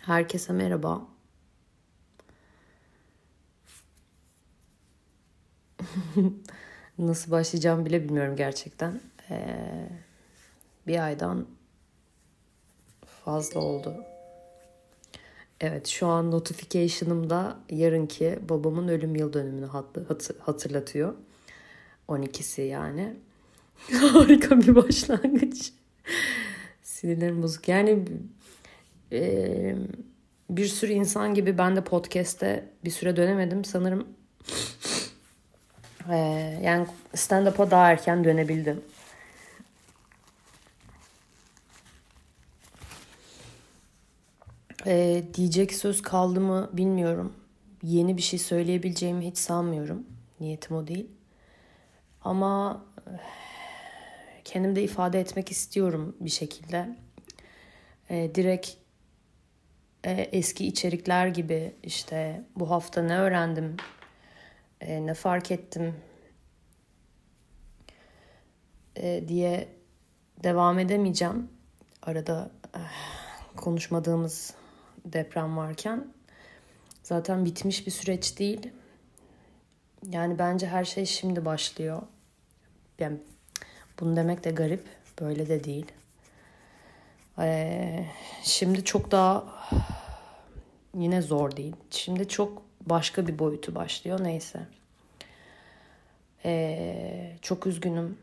Herkese merhaba. Nasıl başlayacağım bile bilmiyorum gerçekten. Ee, bir aydan fazla oldu. Evet şu an notification'ımda yarınki babamın ölüm yıl dönümünü hatırlatıyor. 12'si yani. Harika bir başlangıç. Sinirlerim bozuk. Yani e, bir sürü insan gibi ben de podcast'te bir süre dönemedim. Sanırım e, yani stand-up'a daha erken dönebildim. E, diyecek söz kaldı mı bilmiyorum. Yeni bir şey söyleyebileceğimi hiç sanmıyorum. Niyetim o değil. Ama kendimde ifade etmek istiyorum bir şekilde. E, direkt e, eski içerikler gibi işte bu hafta ne öğrendim, e, ne fark ettim e, diye devam edemeyeceğim. Arada e, konuşmadığımız deprem varken zaten bitmiş bir süreç değil. Yani bence her şey şimdi başlıyor. Yani bunu demek de garip. Böyle de değil. Ee, şimdi çok daha yine zor değil. Şimdi çok başka bir boyutu başlıyor. Neyse. Ee, çok üzgünüm.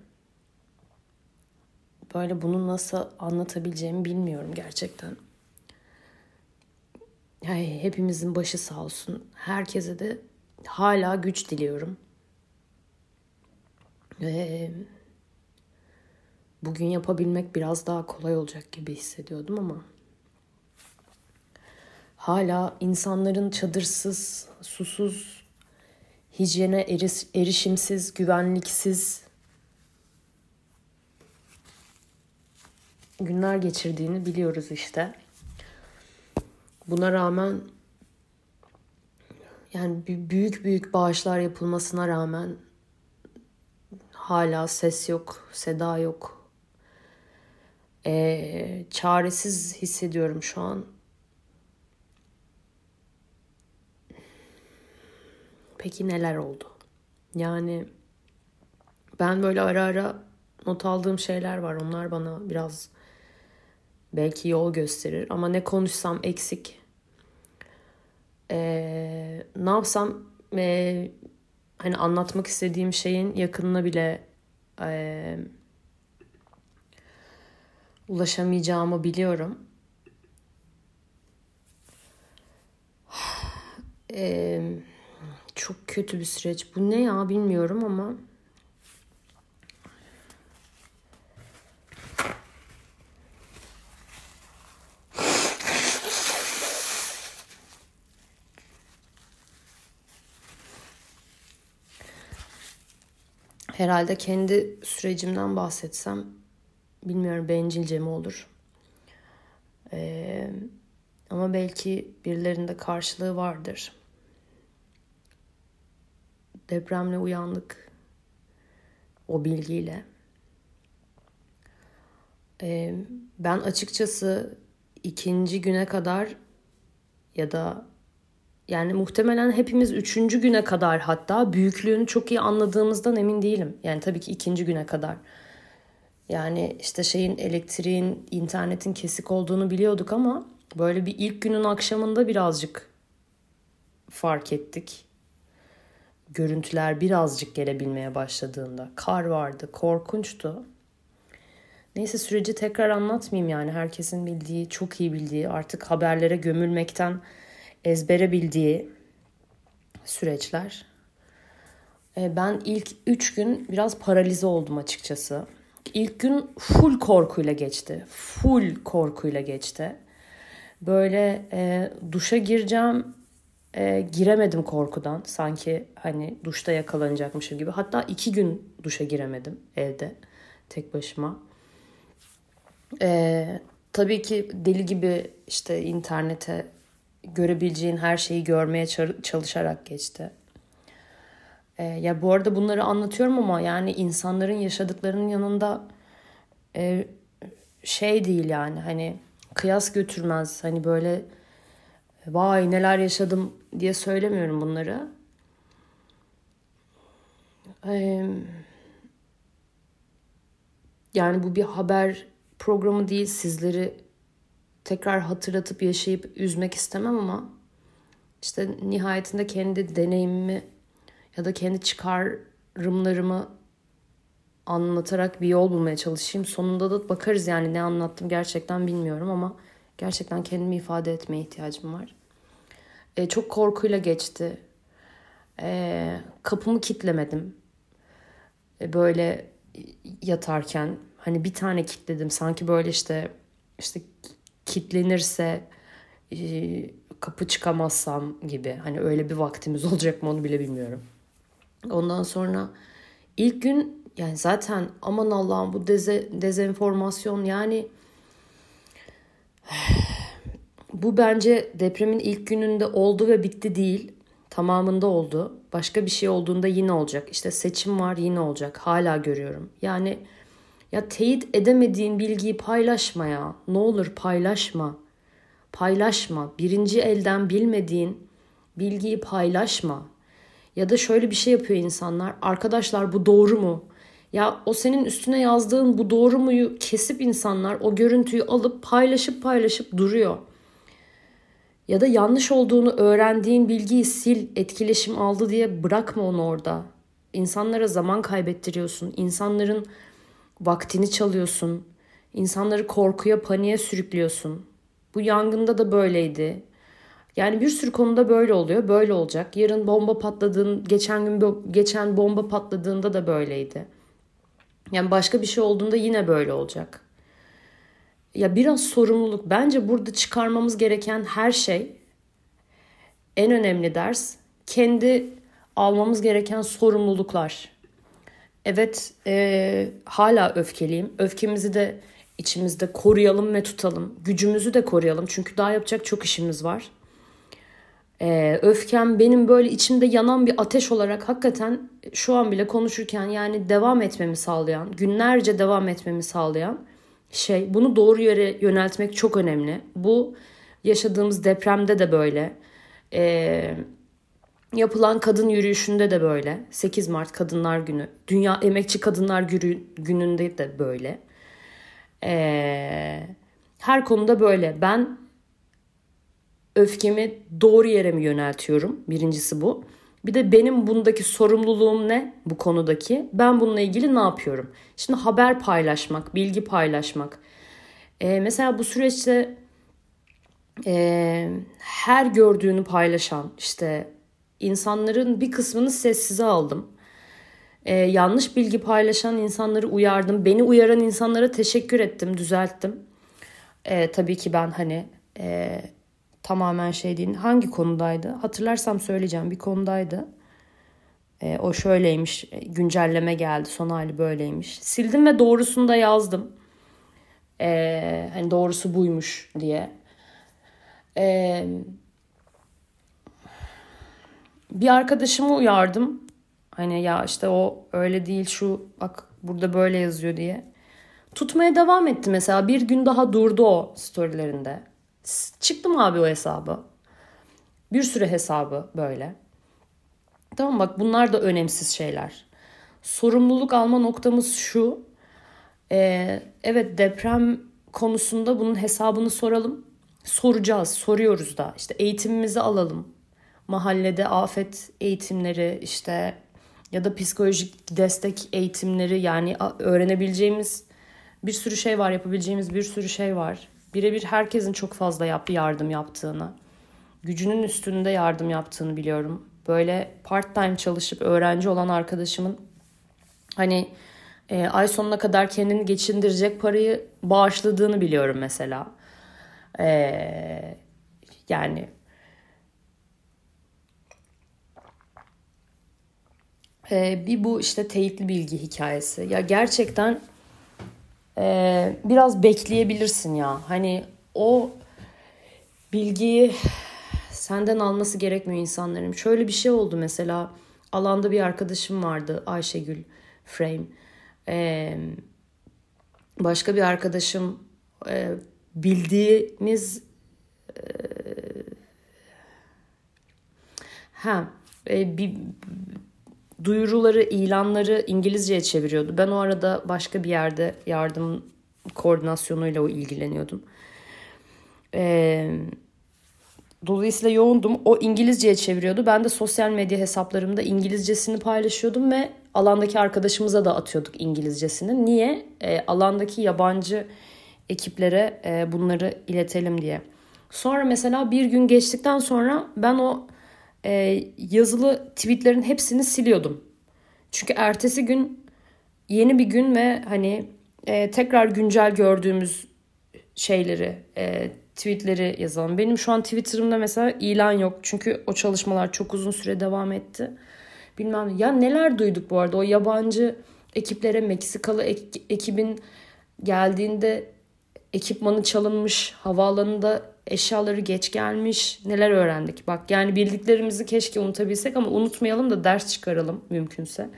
Böyle bunu nasıl anlatabileceğimi bilmiyorum gerçekten. Yani hepimizin başı sağ olsun. Herkese de hala güç diliyorum. Ee, bugün yapabilmek biraz daha kolay olacak gibi hissediyordum ama hala insanların çadırsız, susuz, hijyene eriş, erişimsiz, güvenliksiz günler geçirdiğini biliyoruz işte. Buna rağmen yani büyük büyük bağışlar yapılmasına rağmen hala ses yok, seda yok, e, çaresiz hissediyorum şu an. Peki neler oldu? Yani ben böyle ara ara not aldığım şeyler var. Onlar bana biraz belki yol gösterir. Ama ne konuşsam eksik. Ee, ne yapsam e, hani anlatmak istediğim şeyin yakınına bile e, ulaşamayacağımı biliyorum. Ee, çok kötü bir süreç. Bu ne ya bilmiyorum ama herhalde kendi sürecimden bahsetsem Bilmiyorum bencilce mi olur. Ee, ama belki birilerinde karşılığı vardır. Depremle uyandık. O bilgiyle. Ee, ben açıkçası ikinci güne kadar ya da yani muhtemelen hepimiz üçüncü güne kadar hatta büyüklüğünü çok iyi anladığımızdan emin değilim. Yani tabii ki ikinci güne kadar. Yani işte şeyin elektriğin, internetin kesik olduğunu biliyorduk ama böyle bir ilk günün akşamında birazcık fark ettik. Görüntüler birazcık gelebilmeye başladığında. Kar vardı, korkunçtu. Neyse süreci tekrar anlatmayayım yani. Herkesin bildiği, çok iyi bildiği, artık haberlere gömülmekten ezbere bildiği süreçler. E, ben ilk üç gün biraz paralize oldum açıkçası. İlk gün full korkuyla geçti. Full korkuyla geçti. Böyle e, duşa gireceğim e, giremedim korkudan. Sanki hani duşta yakalanacakmışım gibi. Hatta iki gün duşa giremedim evde tek başıma. E, tabii ki deli gibi işte internete görebileceğin her şeyi görmeye çalışarak geçti. E, ya bu arada bunları anlatıyorum ama yani insanların yaşadıklarının yanında e, şey değil yani hani kıyas götürmez. Hani böyle vay neler yaşadım diye söylemiyorum bunları. Yani bu bir haber programı değil. Sizleri tekrar hatırlatıp yaşayıp üzmek istemem ama işte nihayetinde kendi deneyimimi ya da kendi çıkarımlarımı anlatarak bir yol bulmaya çalışayım. Sonunda da bakarız yani ne anlattım gerçekten bilmiyorum ama gerçekten kendimi ifade etmeye ihtiyacım var. E, çok korkuyla geçti. E, kapımı kitlemedim. E, böyle yatarken hani bir tane kitledim. Sanki böyle işte işte kitlenirse e, kapı çıkamazsam gibi. Hani öyle bir vaktimiz olacak mı onu bile bilmiyorum. Ondan sonra ilk gün yani zaten aman Allah'ım bu deze, dezenformasyon yani bu bence depremin ilk gününde oldu ve bitti değil. Tamamında oldu. Başka bir şey olduğunda yine olacak. İşte seçim var yine olacak. Hala görüyorum. Yani ya teyit edemediğin bilgiyi paylaşma ya. Ne olur paylaşma. Paylaşma. Birinci elden bilmediğin bilgiyi paylaşma. Ya da şöyle bir şey yapıyor insanlar. Arkadaşlar bu doğru mu? Ya o senin üstüne yazdığın bu doğru muyu kesip insanlar o görüntüyü alıp paylaşıp paylaşıp duruyor. Ya da yanlış olduğunu öğrendiğin bilgiyi sil, etkileşim aldı diye bırakma onu orada. İnsanlara zaman kaybettiriyorsun. İnsanların vaktini çalıyorsun. İnsanları korkuya, paniğe sürüklüyorsun. Bu yangında da böyleydi. Yani bir sürü konuda böyle oluyor, böyle olacak. Yarın bomba patladığın, geçen gün geçen bomba patladığında da böyleydi. Yani başka bir şey olduğunda yine böyle olacak. Ya biraz sorumluluk. Bence burada çıkarmamız gereken her şey en önemli ders kendi almamız gereken sorumluluklar. Evet e, hala öfkeliyim. Öfkemizi de içimizde koruyalım ve tutalım. Gücümüzü de koruyalım. Çünkü daha yapacak çok işimiz var. Ee, öfkem benim böyle içimde yanan bir ateş olarak hakikaten şu an bile konuşurken yani devam etmemi sağlayan, günlerce devam etmemi sağlayan şey. Bunu doğru yere yöneltmek çok önemli. Bu yaşadığımız depremde de böyle. Ee, yapılan kadın yürüyüşünde de böyle. 8 Mart Kadınlar Günü. Dünya Emekçi Kadınlar Günü'nde de böyle. Ee, her konuda böyle. Ben öfkemi doğru yere mi yöneltiyorum? Birincisi bu. Bir de benim bundaki sorumluluğum ne bu konudaki? Ben bununla ilgili ne yapıyorum? Şimdi haber paylaşmak, bilgi paylaşmak. Ee, mesela bu süreçte e, her gördüğünü paylaşan işte insanların bir kısmını sessize aldım. Ee, yanlış bilgi paylaşan insanları uyardım. Beni uyaran insanlara teşekkür ettim, düzelttim. Ee, tabii ki ben hani e, tamamen şey değil. Hangi konudaydı? Hatırlarsam söyleyeceğim bir konudaydı. E, o şöyleymiş güncelleme geldi son hali böyleymiş. Sildim ve doğrusunu da yazdım. E, hani doğrusu buymuş diye. E, bir arkadaşımı uyardım. Hani ya işte o öyle değil şu bak burada böyle yazıyor diye. Tutmaya devam etti mesela. Bir gün daha durdu o storylerinde. Çıktım abi o hesabı. Bir sürü hesabı böyle. Tamam bak bunlar da önemsiz şeyler. Sorumluluk alma noktamız şu. Ee, evet deprem konusunda bunun hesabını soralım. Soracağız, soruyoruz da. İşte eğitimimizi alalım. Mahallede afet eğitimleri işte ya da psikolojik destek eğitimleri yani öğrenebileceğimiz bir sürü şey var, yapabileceğimiz bir sürü şey var birebir herkesin çok fazla yaptığı yardım yaptığını, gücünün üstünde yardım yaptığını biliyorum. Böyle part time çalışıp öğrenci olan arkadaşımın hani e, ay sonuna kadar kendini geçindirecek parayı bağışladığını biliyorum mesela. E, yani e, bir bu işte teyitli bilgi hikayesi. Ya gerçekten e, biraz bekleyebilirsin ya. Hani o bilgiyi senden alması gerekmiyor insanların. Şöyle bir şey oldu mesela alanda bir arkadaşım vardı Ayşegül Frame. Ee, başka bir arkadaşım e, bildiğimiz e, ha e, bir duyuruları, ilanları İngilizceye çeviriyordu. Ben o arada başka bir yerde yardım koordinasyonuyla ilgileniyordum. Ee, dolayısıyla yoğundum. O İngilizceye çeviriyordu. Ben de sosyal medya hesaplarımda İngilizcesini paylaşıyordum ve alandaki arkadaşımıza da atıyorduk İngilizcesini. Niye? Ee, alandaki yabancı ekiplere e, bunları iletelim diye. Sonra mesela bir gün geçtikten sonra ben o e, yazılı tweetlerin hepsini siliyordum. Çünkü ertesi gün yeni bir gün ve hani e, tekrar güncel gördüğümüz şeyleri, e, tweetleri yazalım. Benim şu an Twitter'ımda mesela ilan yok. Çünkü o çalışmalar çok uzun süre devam etti. Bilmem ya neler duyduk bu arada o yabancı ekiplere Meksikalı ek- ekibin geldiğinde ekipmanı çalınmış, havaalanında eşyaları geç gelmiş, neler öğrendik. Bak yani bildiklerimizi keşke unutabilsek ama unutmayalım da ders çıkaralım mümkünse.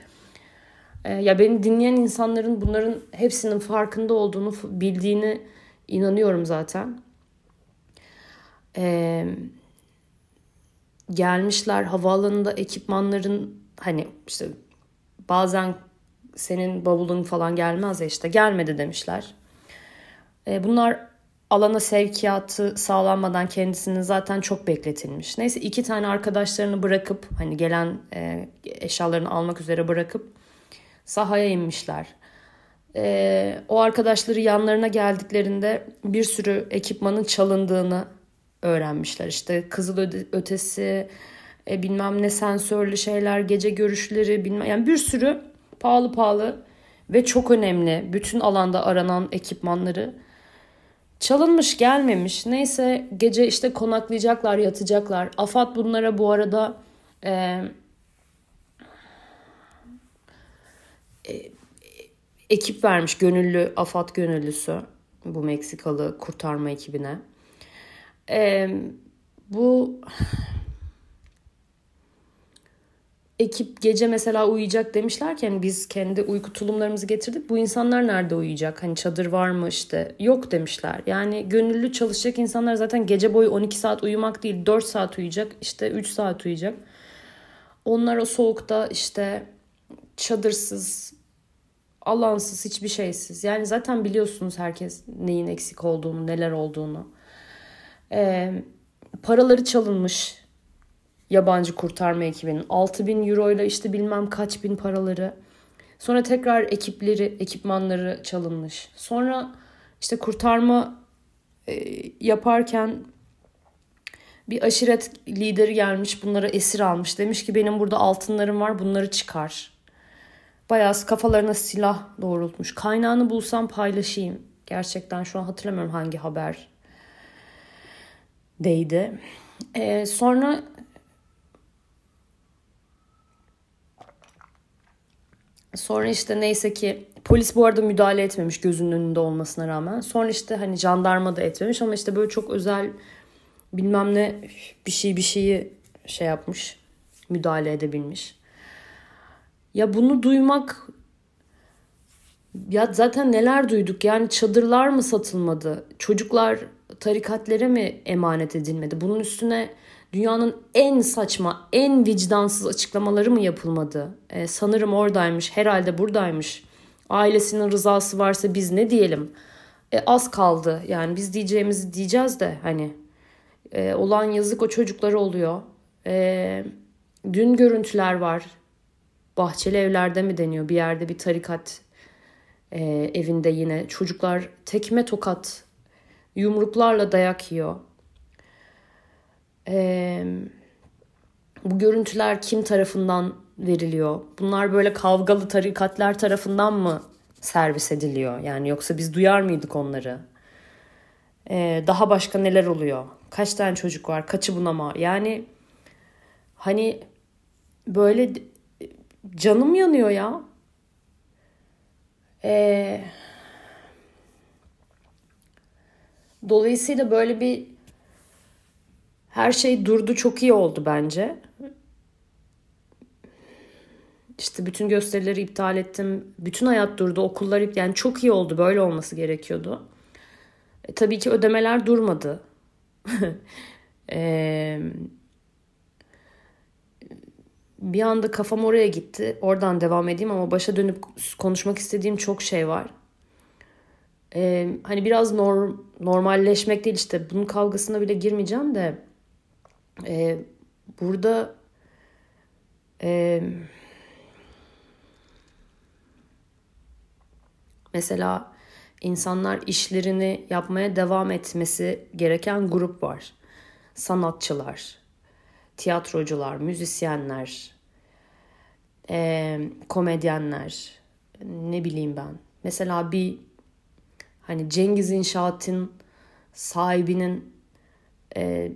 Ee, ya beni dinleyen insanların bunların hepsinin farkında olduğunu, bildiğini inanıyorum zaten. Ee, gelmişler havaalanında ekipmanların hani işte bazen senin bavulun falan gelmez ya işte gelmedi demişler. Ee, bunlar alana sevkiyatı sağlanmadan kendisini zaten çok bekletilmiş. Neyse iki tane arkadaşlarını bırakıp hani gelen e, eşyalarını almak üzere bırakıp sahaya inmişler. E, o arkadaşları yanlarına geldiklerinde bir sürü ekipmanın çalındığını öğrenmişler. İşte kızıl ötesi, e, bilmem ne sensörlü şeyler, gece görüşleri, bilmem yani bir sürü pahalı pahalı ve çok önemli bütün alanda aranan ekipmanları Çalınmış gelmemiş. Neyse gece işte konaklayacaklar yatacaklar. Afat bunlara bu arada e, e, ekip vermiş gönüllü Afat gönüllüsü bu Meksikalı kurtarma ekibine. E, bu ekip gece mesela uyuyacak demişlerken hani biz kendi uyku tulumlarımızı getirdik. Bu insanlar nerede uyuyacak? Hani çadır var mı işte? Yok demişler. Yani gönüllü çalışacak insanlar zaten gece boyu 12 saat uyumak değil 4 saat uyuyacak. işte 3 saat uyuyacak. Onlar o soğukta işte çadırsız, alansız, hiçbir şeysiz. Yani zaten biliyorsunuz herkes neyin eksik olduğunu, neler olduğunu. Ee, paraları çalınmış yabancı kurtarma ekibinin 6 bin euro ile işte bilmem kaç bin paraları. Sonra tekrar ekipleri, ekipmanları çalınmış. Sonra işte kurtarma e, yaparken bir aşiret lideri gelmiş bunları esir almış. Demiş ki benim burada altınlarım var bunları çıkar. Bayağı kafalarına silah doğrultmuş. Kaynağını bulsam paylaşayım. Gerçekten şu an hatırlamıyorum hangi haber değdi. Ee, sonra Sonra işte neyse ki polis bu arada müdahale etmemiş gözünün önünde olmasına rağmen. Sonra işte hani jandarma da etmemiş ama işte böyle çok özel bilmem ne bir şey bir şeyi şey yapmış. Müdahale edebilmiş. Ya bunu duymak ya zaten neler duyduk yani çadırlar mı satılmadı? Çocuklar tarikatlere mi emanet edilmedi? Bunun üstüne dünyanın en saçma, en vicdansız açıklamaları mı yapılmadı? E, sanırım oradaymış, herhalde buradaymış. Ailesinin rızası varsa biz ne diyelim? E, az kaldı yani biz diyeceğimizi diyeceğiz de hani e, olan yazık o çocuklara oluyor. E, dün görüntüler var. Bahçeli evlerde mi deniyor? Bir yerde bir tarikat e, evinde yine çocuklar tekme tokat yumruklarla dayak yiyor. Ee, bu görüntüler kim tarafından veriliyor? Bunlar böyle kavgalı tarikatlar tarafından mı servis ediliyor? Yani yoksa biz duyar mıydık onları? Ee, daha başka neler oluyor? Kaç tane çocuk var? Kaçı bunama? Yani hani böyle canım yanıyor ya. Ee, Dolayısıyla böyle bir her şey durdu çok iyi oldu bence. İşte bütün gösterileri iptal ettim. Bütün hayat durdu. Okullar iptal. Yani çok iyi oldu. Böyle olması gerekiyordu. E, tabii ki ödemeler durmadı. e, bir anda kafam oraya gitti. Oradan devam edeyim ama başa dönüp konuşmak istediğim çok şey var. E, hani biraz norm, normalleşmek değil işte bunun kavgasına bile girmeyeceğim de e, burada e, mesela insanlar işlerini yapmaya devam etmesi gereken grup var. Sanatçılar, tiyatrocular, müzisyenler, e, komedyenler, ne bileyim ben. Mesela bir hani Cengiz İnşaat'ın sahibinin e,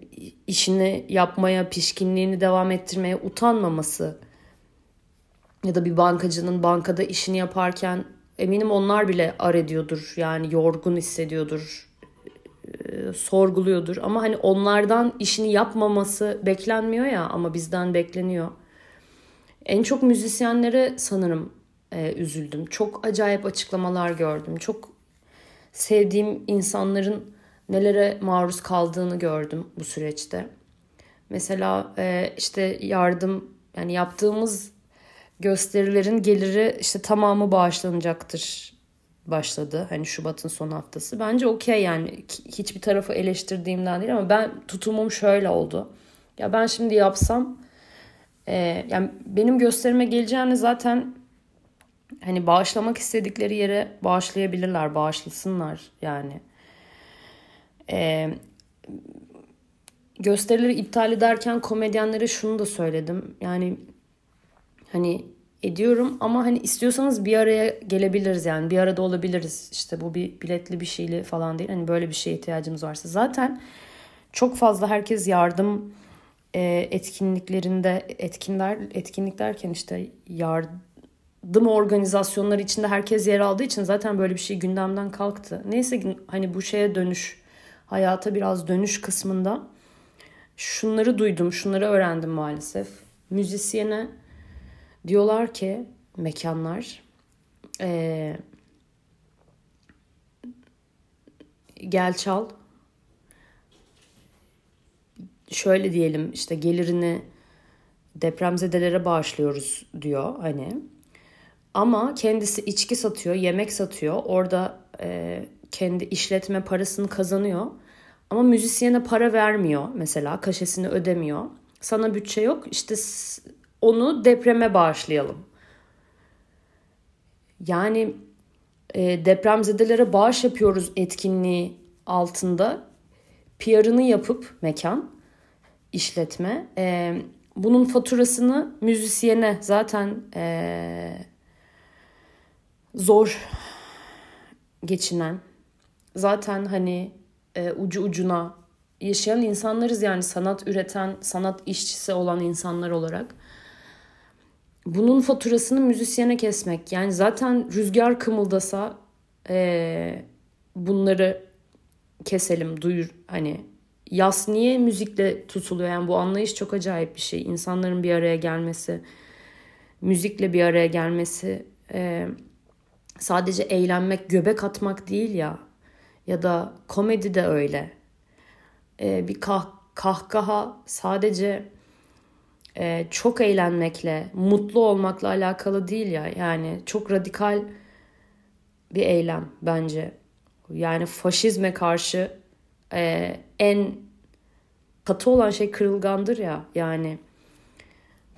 işini yapmaya, pişkinliğini devam ettirmeye utanmaması ya da bir bankacının bankada işini yaparken eminim onlar bile ar ediyordur. Yani yorgun hissediyordur, e, sorguluyordur. Ama hani onlardan işini yapmaması beklenmiyor ya ama bizden bekleniyor. En çok müzisyenlere sanırım e, üzüldüm. Çok acayip açıklamalar gördüm. Çok sevdiğim insanların nelere maruz kaldığını gördüm bu süreçte. Mesela e, işte yardım yani yaptığımız gösterilerin geliri işte tamamı bağışlanacaktır başladı. Hani Şubat'ın son haftası. Bence okey yani hiçbir tarafı eleştirdiğimden değil ama ben tutumum şöyle oldu. Ya ben şimdi yapsam e, yani benim gösterime geleceğini zaten hani bağışlamak istedikleri yere bağışlayabilirler, bağışlasınlar yani. E, gösterileri iptal ederken komedyenlere şunu da söyledim. Yani hani ediyorum ama hani istiyorsanız bir araya gelebiliriz yani bir arada olabiliriz. İşte bu bir biletli bir şeyli falan değil. Hani böyle bir şeye ihtiyacımız varsa. Zaten çok fazla herkes yardım e, etkinliklerinde etkinler etkinlik derken işte yardım organizasyonları içinde herkes yer aldığı için zaten böyle bir şey gündemden kalktı. Neyse hani bu şeye dönüş hayata biraz dönüş kısmında. Şunları duydum, şunları öğrendim maalesef. Müzisyene diyorlar ki mekanlar ee, gel çal. Şöyle diyelim işte gelirini depremzedelere bağışlıyoruz diyor hani. Ama kendisi içki satıyor yemek satıyor. Orada e, kendi işletme parasını kazanıyor. Ama müzisyene para vermiyor mesela kaşesini ödemiyor. Sana bütçe yok işte onu depreme bağışlayalım. Yani e, depremzedelere bağış yapıyoruz etkinliği altında PR'ını yapıp mekan işletme e, bunun faturasını müzisyene zaten e, zor geçinen zaten hani e, ucu ucuna yaşayan insanlarız yani sanat üreten, sanat işçisi olan insanlar olarak. Bunun faturasını müzisyene kesmek. Yani zaten rüzgar kımıldasa e, bunları keselim, duyur hani yas niye müzikle tutuluyor? Yani bu anlayış çok acayip bir şey. İnsanların bir araya gelmesi, müzikle bir araya gelmesi, e, sadece eğlenmek, göbek atmak değil ya ya da komedi de öyle. Ee, bir kah kahkaha sadece e, çok eğlenmekle, mutlu olmakla alakalı değil ya. Yani çok radikal bir eylem bence. Yani faşizme karşı e, en katı olan şey kırılgandır ya. Yani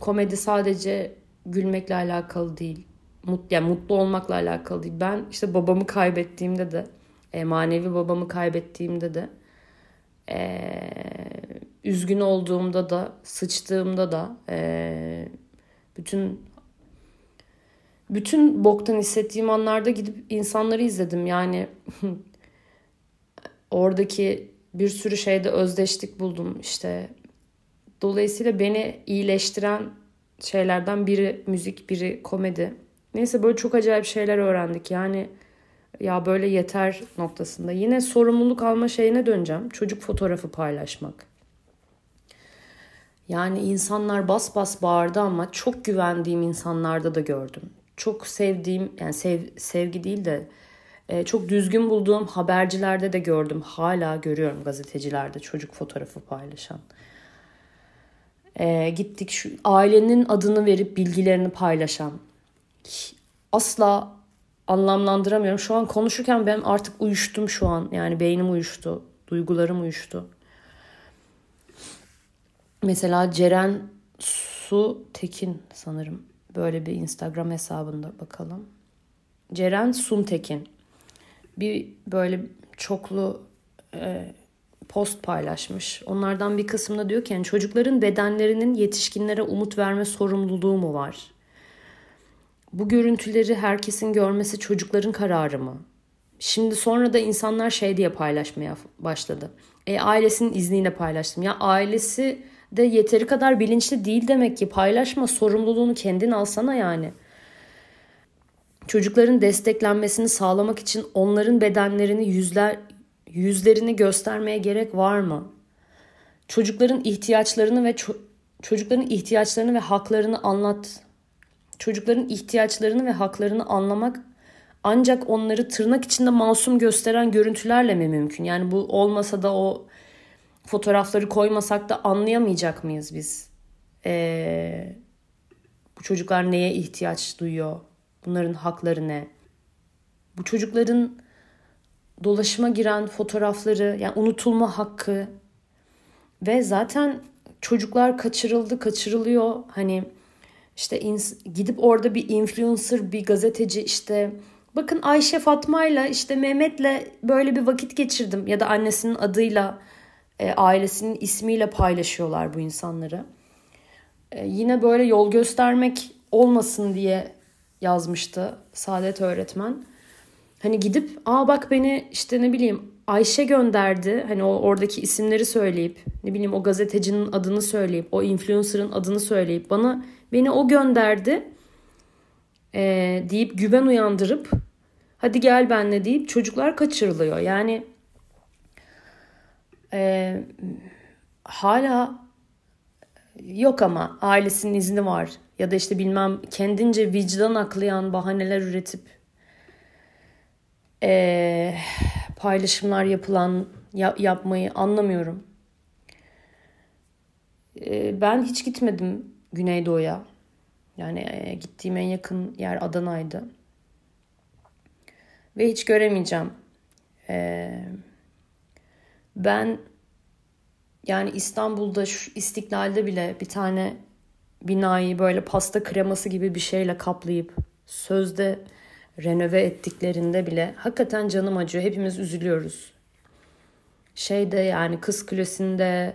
komedi sadece gülmekle alakalı değil. Mut, yani mutlu olmakla alakalı değil. Ben işte babamı kaybettiğimde de e, manevi babamı kaybettiğimde de e, üzgün olduğumda da sıçtığımda da e, bütün bütün boktan hissettiğim anlarda gidip insanları izledim. Yani oradaki bir sürü şeyde özdeşlik buldum işte. Dolayısıyla beni iyileştiren şeylerden biri müzik, biri komedi. Neyse böyle çok acayip şeyler öğrendik. Yani ya böyle yeter noktasında. Yine sorumluluk alma şeyine döneceğim. Çocuk fotoğrafı paylaşmak. Yani insanlar bas bas bağırdı ama çok güvendiğim insanlarda da gördüm. Çok sevdiğim yani sev, sevgi değil de e, çok düzgün bulduğum habercilerde de gördüm. Hala görüyorum gazetecilerde çocuk fotoğrafı paylaşan. E, gittik şu ailenin adını verip bilgilerini paylaşan. Asla anlamlandıramıyorum. Şu an konuşurken ben artık uyuştum şu an. Yani beynim uyuştu. Duygularım uyuştu. Mesela Ceren Su Tekin sanırım. Böyle bir Instagram hesabında bakalım. Ceren Sun Tekin. Bir böyle çoklu e, post paylaşmış. Onlardan bir kısmında diyor ki yani çocukların bedenlerinin yetişkinlere umut verme sorumluluğu mu var? Bu görüntüleri herkesin görmesi çocukların kararı mı? Şimdi sonra da insanlar şey diye paylaşmaya başladı. E, ailesinin izniyle paylaştım. Ya ailesi de yeteri kadar bilinçli değil demek ki. Paylaşma sorumluluğunu kendin alsana yani. Çocukların desteklenmesini sağlamak için onların bedenlerini yüzler yüzlerini göstermeye gerek var mı? Çocukların ihtiyaçlarını ve ço- çocukların ihtiyaçlarını ve haklarını anlat. Çocukların ihtiyaçlarını ve haklarını anlamak ancak onları tırnak içinde masum gösteren görüntülerle mi mümkün? Yani bu olmasa da o fotoğrafları koymasak da anlayamayacak mıyız biz? Ee, bu çocuklar neye ihtiyaç duyuyor? Bunların hakları ne? Bu çocukların dolaşıma giren fotoğrafları, yani unutulma hakkı ve zaten çocuklar kaçırıldı, kaçırılıyor. Hani işte gidip orada bir influencer, bir gazeteci işte bakın Ayşe Fatma'yla işte Mehmet'le böyle bir vakit geçirdim ya da annesinin adıyla e, ailesinin ismiyle paylaşıyorlar bu insanları. E, yine böyle yol göstermek olmasın diye yazmıştı Saadet öğretmen. Hani gidip aa bak beni işte ne bileyim Ayşe gönderdi. Hani o oradaki isimleri söyleyip ne bileyim o gazetecinin adını söyleyip o influencer'ın adını söyleyip bana beni o gönderdi e, deyip güven uyandırıp hadi gel benle deyip çocuklar kaçırılıyor. Yani e, hala yok ama ailesinin izni var ya da işte bilmem kendince vicdan aklayan bahaneler üretip e, paylaşımlar yapılan yap, yapmayı anlamıyorum. E, ben hiç gitmedim Güneydoğu'ya. Yani e, gittiğim en yakın yer Adana'ydı. Ve hiç göremeyeceğim. E, ben yani İstanbul'da şu İstiklal'de bile bir tane binayı böyle pasta kreması gibi bir şeyle kaplayıp sözde renove ettiklerinde bile hakikaten canım acıyor. Hepimiz üzülüyoruz. Şeyde yani Kız Kulesi'nde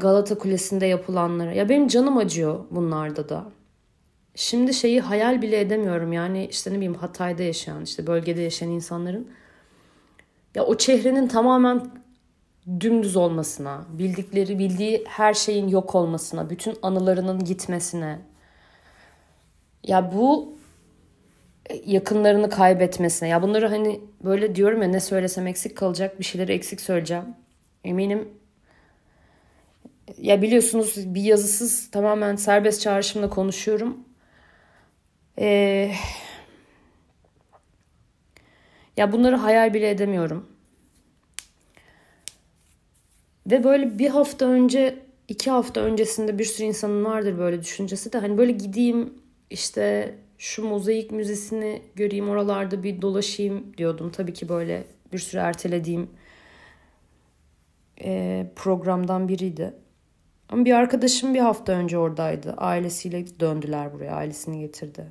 Galata Kulesi'nde yapılanlara. Ya benim canım acıyor bunlarda da. Şimdi şeyi hayal bile edemiyorum. Yani işte ne bileyim Hatay'da yaşayan, işte bölgede yaşayan insanların ya o çehrenin tamamen dümdüz olmasına, bildikleri, bildiği her şeyin yok olmasına, bütün anılarının gitmesine. Ya bu yakınlarını kaybetmesine. Ya bunları hani böyle diyorum ya ne söylesem eksik kalacak bir şeyleri eksik söyleyeceğim. Eminim ya biliyorsunuz bir yazısız tamamen serbest çağrışımla konuşuyorum. Ee, ya bunları hayal bile edemiyorum. Ve böyle bir hafta önce, iki hafta öncesinde bir sürü insanın vardır böyle düşüncesi de hani böyle gideyim işte şu mozaik müzesini göreyim oralarda bir dolaşayım diyordum. Tabii ki böyle bir sürü ertelediğim e, programdan biriydi. Ama bir arkadaşım bir hafta önce oradaydı. Ailesiyle döndüler buraya. Ailesini getirdi.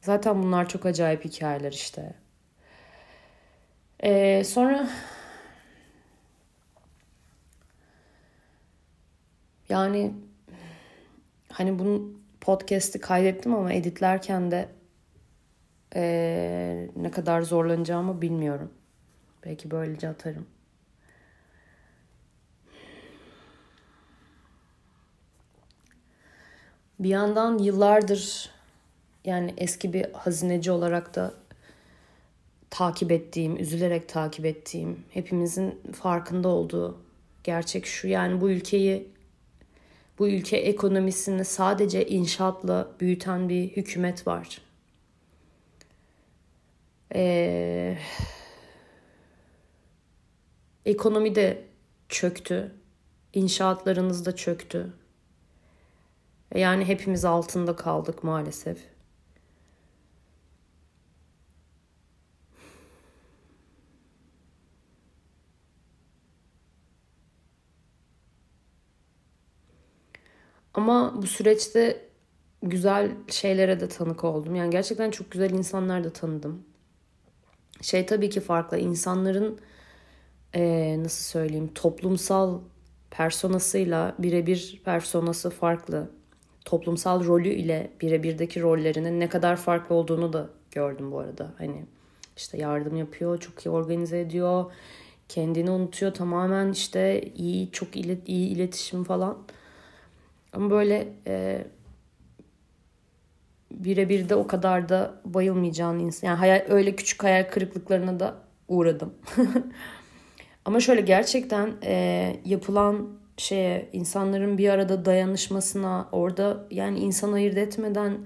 Zaten bunlar çok acayip hikayeler işte. Ee, sonra yani hani bunun podcast'i kaydettim ama editlerken de ee, ne kadar zorlanacağımı bilmiyorum. Belki böylece atarım. Bir yandan yıllardır yani eski bir hazineci olarak da takip ettiğim, üzülerek takip ettiğim, hepimizin farkında olduğu gerçek şu. Yani bu ülkeyi bu ülke ekonomisini sadece inşaatla büyüten bir hükümet var. Ee, ekonomi de çöktü. İnşaatlarınız da çöktü. Yani hepimiz altında kaldık maalesef. Ama bu süreçte güzel şeylere de tanık oldum. Yani gerçekten çok güzel insanlar da tanıdım. Şey tabii ki farklı. İnsanların ee, nasıl söyleyeyim toplumsal personasıyla birebir personası farklı. Toplumsal rolü ile birebirdeki rollerinin ne kadar farklı olduğunu da gördüm bu arada. Hani işte yardım yapıyor, çok iyi organize ediyor, kendini unutuyor tamamen işte iyi, çok ilet, iyi iletişim falan. Ama böyle e, birebir de o kadar da bayılmayacağın insan. Yani hayal, öyle küçük hayal kırıklıklarına da uğradım. Ama şöyle gerçekten e, yapılan şeye insanların bir arada dayanışmasına orada yani insan ayırt etmeden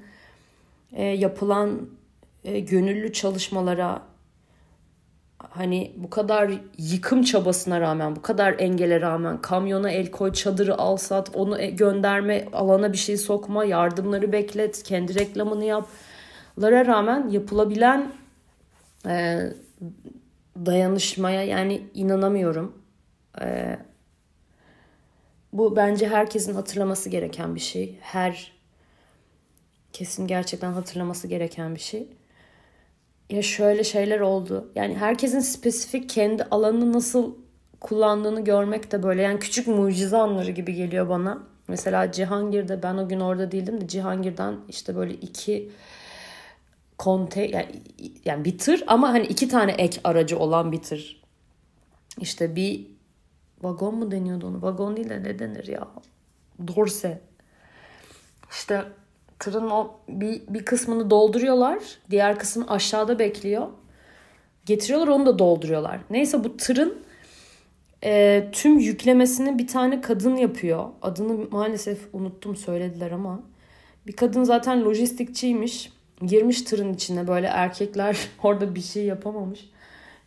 e, yapılan e, gönüllü çalışmalara hani bu kadar yıkım çabasına rağmen bu kadar engele rağmen kamyona el koy çadırı al sat onu e, gönderme alana bir şey sokma yardımları beklet kendi reklamını yap lara rağmen yapılabilen e, dayanışmaya yani inanamıyorum. Ee, bu bence herkesin hatırlaması gereken bir şey. Her kesin gerçekten hatırlaması gereken bir şey. Ya şöyle şeyler oldu. Yani herkesin spesifik kendi alanını nasıl kullandığını görmek de böyle yani küçük mucize anları gibi geliyor bana. Mesela Cihangir'de ben o gün orada değildim de Cihangir'den işte böyle iki konte yani, yani bir tır ama hani iki tane ek aracı olan bir tır. İşte bir vagon mu deniyordu onu? Vagon değil de ne denir ya? Dorse. İşte tırın o bir, bir kısmını dolduruyorlar. Diğer kısmı aşağıda bekliyor. Getiriyorlar onu da dolduruyorlar. Neyse bu tırın e, tüm yüklemesini bir tane kadın yapıyor. Adını maalesef unuttum söylediler ama. Bir kadın zaten lojistikçiymiş girmiş tırın içine böyle erkekler orada bir şey yapamamış.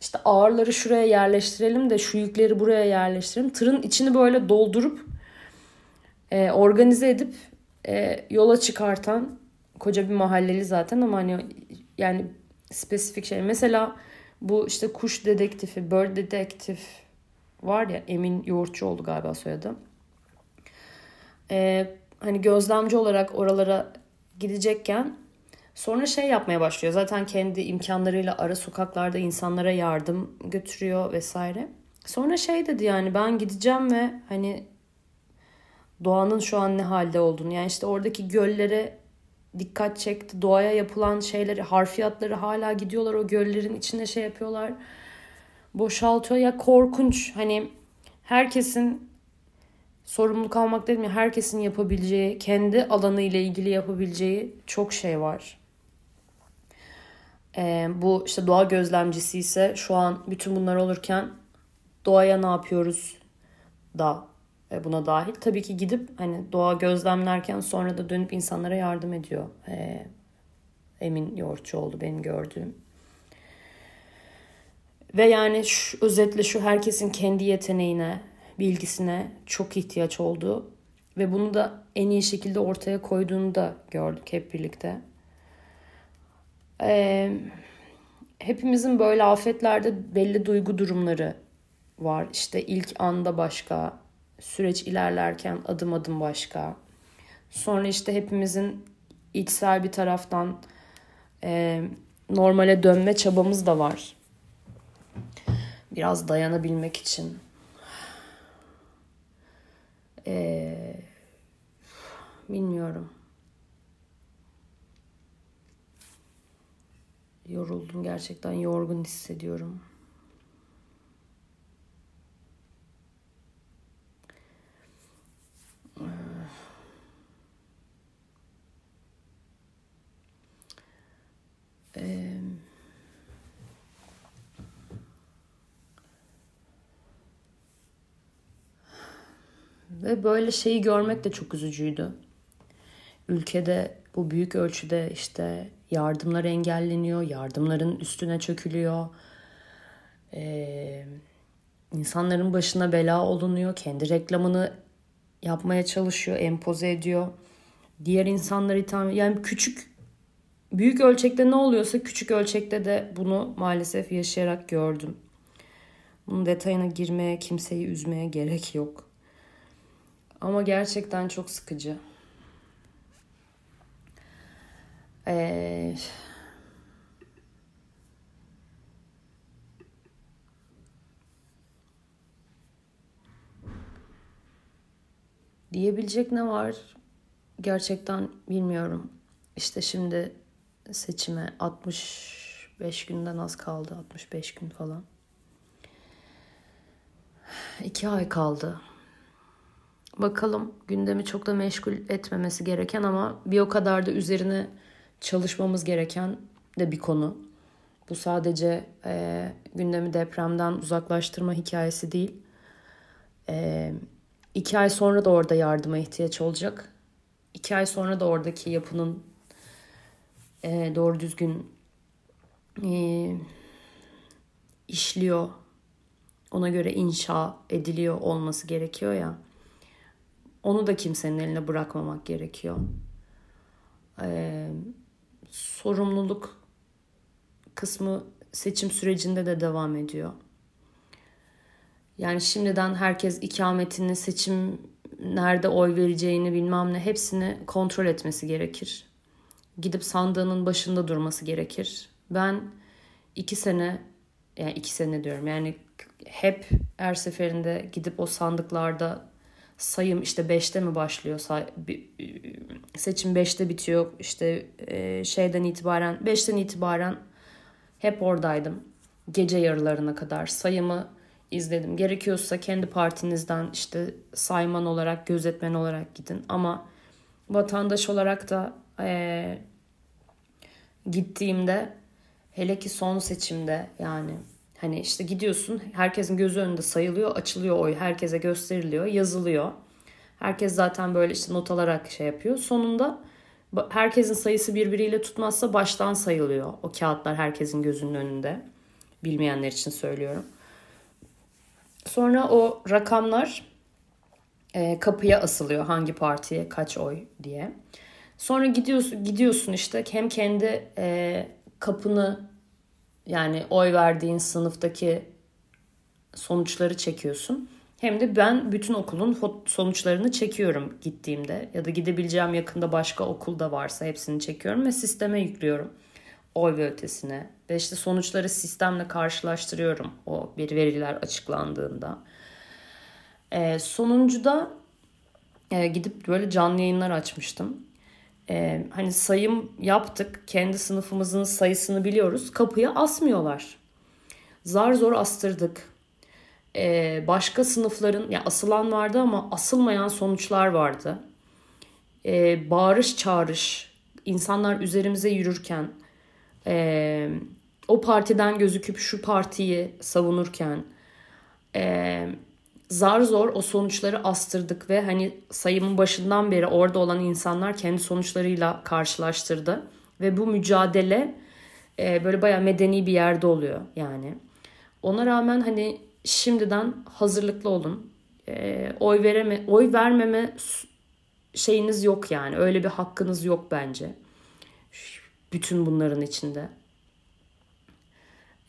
İşte ağırları şuraya yerleştirelim de şu yükleri buraya yerleştirelim. Tırın içini böyle doldurup e, organize edip e, yola çıkartan koca bir mahalleli zaten ama hani yani spesifik şey. Mesela bu işte kuş dedektifi, bird dedektif var ya Emin Yoğurtçuoğlu galiba soyadı. Ee, hani gözlemci olarak oralara gidecekken Sonra şey yapmaya başlıyor. Zaten kendi imkanlarıyla ara sokaklarda insanlara yardım götürüyor vesaire. Sonra şey dedi yani ben gideceğim ve hani doğanın şu an ne halde olduğunu yani işte oradaki göllere dikkat çekti. Doğaya yapılan şeyleri, harfiyatları hala gidiyorlar o göllerin içine şey yapıyorlar. Boşaltıyor ya korkunç. Hani herkesin sorumluluk almak dedim ya herkesin yapabileceği, kendi alanı ile ilgili yapabileceği çok şey var. E, bu işte doğa gözlemcisi ise şu an bütün bunlar olurken doğaya ne yapıyoruz da e, buna dahil. Tabii ki gidip hani doğa gözlemlerken sonra da dönüp insanlara yardım ediyor. E, Emin Yoğurtçu oldu benim gördüğüm. Ve yani şu, özetle şu herkesin kendi yeteneğine, bilgisine çok ihtiyaç olduğu ve bunu da en iyi şekilde ortaya koyduğunu da gördük hep birlikte. Ee, hepimizin böyle afetlerde belli duygu durumları var. İşte ilk anda başka, süreç ilerlerken adım adım başka. Sonra işte hepimizin içsel bir taraftan e, normale dönme çabamız da var. Biraz dayanabilmek için. Ee, bilmiyorum. Yoruldum gerçekten yorgun hissediyorum. Ee, ve böyle şeyi görmek de çok üzücüydü. Ülkede bu büyük ölçüde işte yardımlar engelleniyor, yardımların üstüne çökülüyor. Ee, insanların başına bela olunuyor, kendi reklamını yapmaya çalışıyor, empoze ediyor. Diğer insanları itham yani küçük büyük ölçekte ne oluyorsa küçük ölçekte de bunu maalesef yaşayarak gördüm. Bunun detayına girmeye, kimseyi üzmeye gerek yok. Ama gerçekten çok sıkıcı. Ee, diyebilecek ne var? Gerçekten bilmiyorum. İşte şimdi seçime 65 günden az kaldı. 65 gün falan. İki ay kaldı. Bakalım gündemi çok da meşgul etmemesi gereken ama bir o kadar da üzerine çalışmamız gereken de bir konu. Bu sadece e, gündemi depremden uzaklaştırma hikayesi değil. E, iki ay sonra da orada yardıma ihtiyaç olacak. İki ay sonra da oradaki yapının e, doğru düzgün e, işliyor, ona göre inşa ediliyor olması gerekiyor ya. Onu da kimsenin eline bırakmamak gerekiyor. Ee, sorumluluk kısmı seçim sürecinde de devam ediyor. Yani şimdiden herkes ikametini, seçim nerede oy vereceğini bilmem ne hepsini kontrol etmesi gerekir. Gidip sandığının başında durması gerekir. Ben iki sene, yani iki sene diyorum yani hep her seferinde gidip o sandıklarda sayım işte 5'te mi başlıyor seçim 5'te bitiyor işte e, şeyden itibaren 5'ten itibaren hep oradaydım. Gece yarılarına kadar sayımı izledim. Gerekiyorsa kendi partinizden işte sayman olarak gözetmen olarak gidin. Ama vatandaş olarak da e, gittiğimde hele ki son seçimde yani Hani işte gidiyorsun herkesin gözü önünde sayılıyor, açılıyor oy, herkese gösteriliyor, yazılıyor. Herkes zaten böyle işte not alarak şey yapıyor. Sonunda herkesin sayısı birbiriyle tutmazsa baştan sayılıyor. O kağıtlar herkesin gözünün önünde. Bilmeyenler için söylüyorum. Sonra o rakamlar e, kapıya asılıyor hangi partiye kaç oy diye. Sonra gidiyorsun gidiyorsun işte hem kendi e, kapını yani oy verdiğin sınıftaki sonuçları çekiyorsun. Hem de ben bütün okulun sonuçlarını çekiyorum gittiğimde ya da gidebileceğim yakında başka okul da varsa hepsini çekiyorum ve sisteme yüklüyorum oy ve ötesine. Ve işte sonuçları sistemle karşılaştırıyorum o bir veriler açıklandığında. Ee, sonuncuda e, gidip böyle canlı yayınlar açmıştım e, hani sayım yaptık. Kendi sınıfımızın sayısını biliyoruz. Kapıya asmıyorlar. Zar zor astırdık. E, başka sınıfların ya asılan vardı ama asılmayan sonuçlar vardı. E, bağırış çağrış insanlar üzerimize yürürken e, o partiden gözüküp şu partiyi savunurken e, zar zor o sonuçları astırdık ve hani sayımın başından beri orada olan insanlar kendi sonuçlarıyla karşılaştırdı. Ve bu mücadele e, böyle bayağı medeni bir yerde oluyor yani. Ona rağmen hani şimdiden hazırlıklı olun. E, oy vereme, oy vermeme şeyiniz yok yani. Öyle bir hakkınız yok bence. Bütün bunların içinde.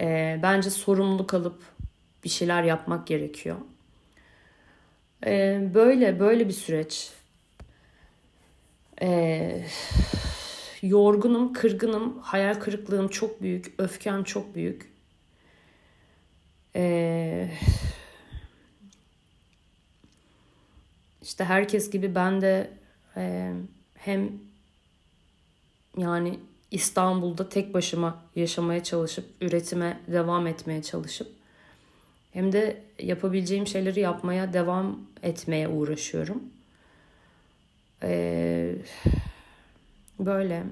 E, bence sorumluluk alıp bir şeyler yapmak gerekiyor. Ee, böyle böyle bir süreç. Ee, yorgunum, kırgınım, hayal kırıklığım çok büyük, öfkem çok büyük. Ee, işte herkes gibi ben de e, hem yani İstanbul'da tek başıma yaşamaya çalışıp üretime devam etmeye çalışıp hem de yapabileceğim şeyleri yapmaya devam etmeye uğraşıyorum. Ee, böyle.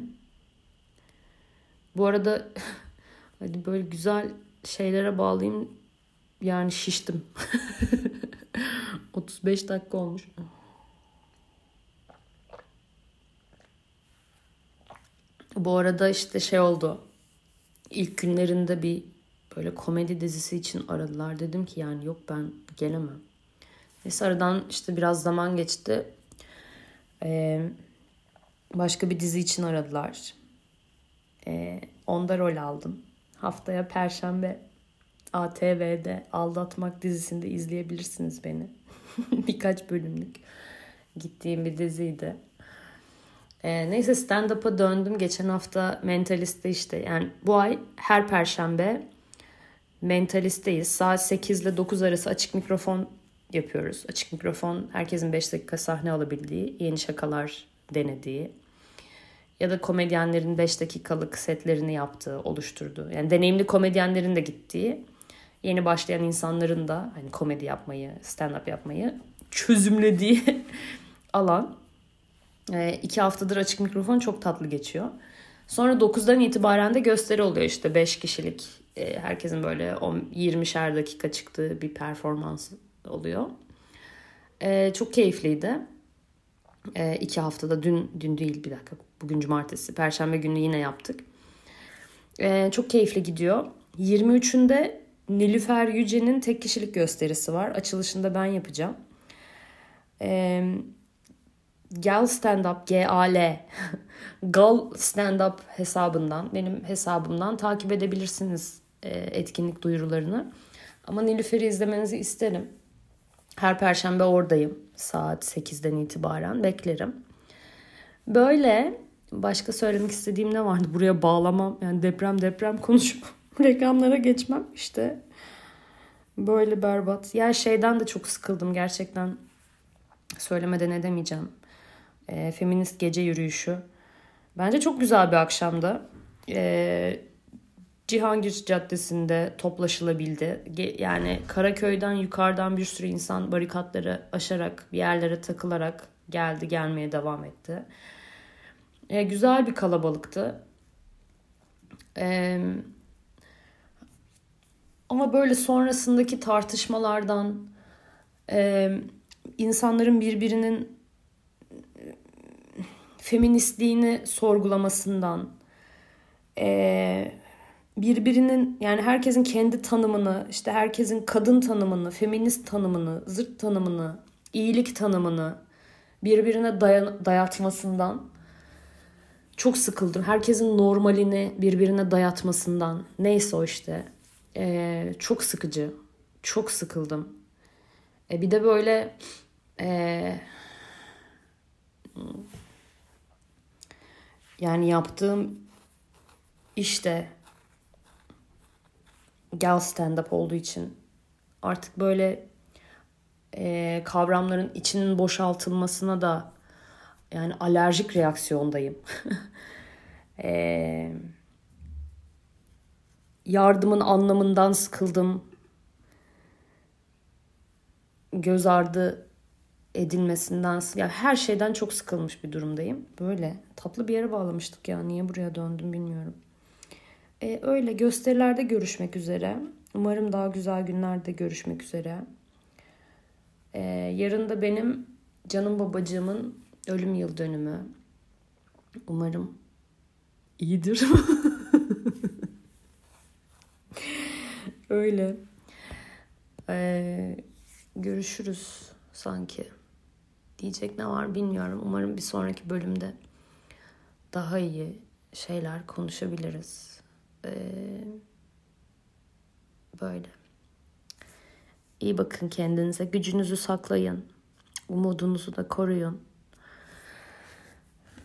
Bu arada hadi böyle güzel şeylere bağlayayım. Yani şiştim. 35 dakika olmuş. Bu arada işte şey oldu. İlk günlerinde bir böyle komedi dizisi için aradılar. Dedim ki yani yok ben gelemem. Neyse aradan işte biraz zaman geçti. Ee, başka bir dizi için aradılar. Ee, onda rol aldım. Haftaya Perşembe ATV'de Aldatmak dizisinde izleyebilirsiniz beni. Birkaç bölümlük gittiğim bir diziydi. Ee, neyse stand-up'a döndüm. Geçen hafta Mentalist'te işte yani bu ay her perşembe Mentalist'teyiz. Saat 8 ile 9 arası açık mikrofon yapıyoruz. Açık mikrofon herkesin 5 dakika sahne alabildiği, yeni şakalar denediği ya da komedyenlerin 5 dakikalık setlerini yaptığı, oluşturduğu. Yani deneyimli komedyenlerin de gittiği, yeni başlayan insanların da hani komedi yapmayı, stand-up yapmayı çözümlediği alan. E, iki haftadır açık mikrofon çok tatlı geçiyor. Sonra 9'dan itibaren de gösteri oluyor işte 5 kişilik e, herkesin böyle 20'şer dakika çıktığı bir performans oluyor. E, çok keyifliydi. E, iki haftada dün dün değil bir dakika bugün cumartesi perşembe günü yine yaptık. Çok keyifli gidiyor. 23'ünde Nilüfer Yüce'nin tek kişilik gösterisi var. Açılışında ben yapacağım. Gal Stand Up G-A-L Gal Stand Up hesabından benim hesabımdan takip edebilirsiniz e, etkinlik duyurularını. Ama Nilüfer'i izlemenizi isterim. Her perşembe oradayım. Saat 8'den itibaren beklerim. Böyle başka söylemek istediğim ne vardı? Buraya bağlamam. Yani deprem deprem konuşup reklamlara geçmem. işte böyle berbat. Ya şeyden de çok sıkıldım gerçekten. Söylemeden edemeyeceğim e, feminist gece yürüyüşü. Bence çok güzel bir akşamdı. E, Cihangir Caddesi'nde toplaşılabildi. Yani Karaköy'den yukarıdan bir sürü insan barikatları aşarak bir yerlere takılarak geldi gelmeye devam etti. E, güzel bir kalabalıktı. E, ama böyle sonrasındaki tartışmalardan e, insanların birbirinin feministliğini sorgulamasından, birbirinin yani herkesin kendi tanımını, işte herkesin kadın tanımını, feminist tanımını, zırt tanımını, iyilik tanımını birbirine dayan, dayatmasından çok sıkıldım. Herkesin normalini birbirine dayatmasından. Neyse o işte. Çok sıkıcı. Çok sıkıldım. E, bir de böyle yani yaptığım işte gal stand-up olduğu için artık böyle e, kavramların içinin boşaltılmasına da yani alerjik reaksiyondayım. e, yardımın anlamından sıkıldım. Göz ardı edilmesinden yani her şeyden çok sıkılmış bir durumdayım. Böyle tatlı bir yere bağlamıştık ya niye buraya döndüm bilmiyorum. Ee, öyle gösterilerde görüşmek üzere. Umarım daha güzel günlerde görüşmek üzere. Ee, yarın da benim canım babacığımın ölüm yıl dönümü. Umarım iyidir. öyle. Ee, görüşürüz sanki. Diyecek ne var bilmiyorum. Umarım bir sonraki bölümde daha iyi şeyler konuşabiliriz. Ee, böyle. İyi bakın kendinize. Gücünüzü saklayın. Umudunuzu da koruyun.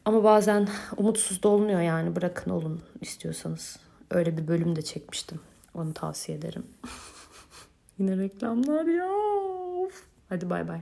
Ama bazen umutsuz da olmuyor yani. Bırakın olun istiyorsanız. Öyle bir bölüm de çekmiştim. Onu tavsiye ederim. Yine reklamlar ya. Hadi bay bay.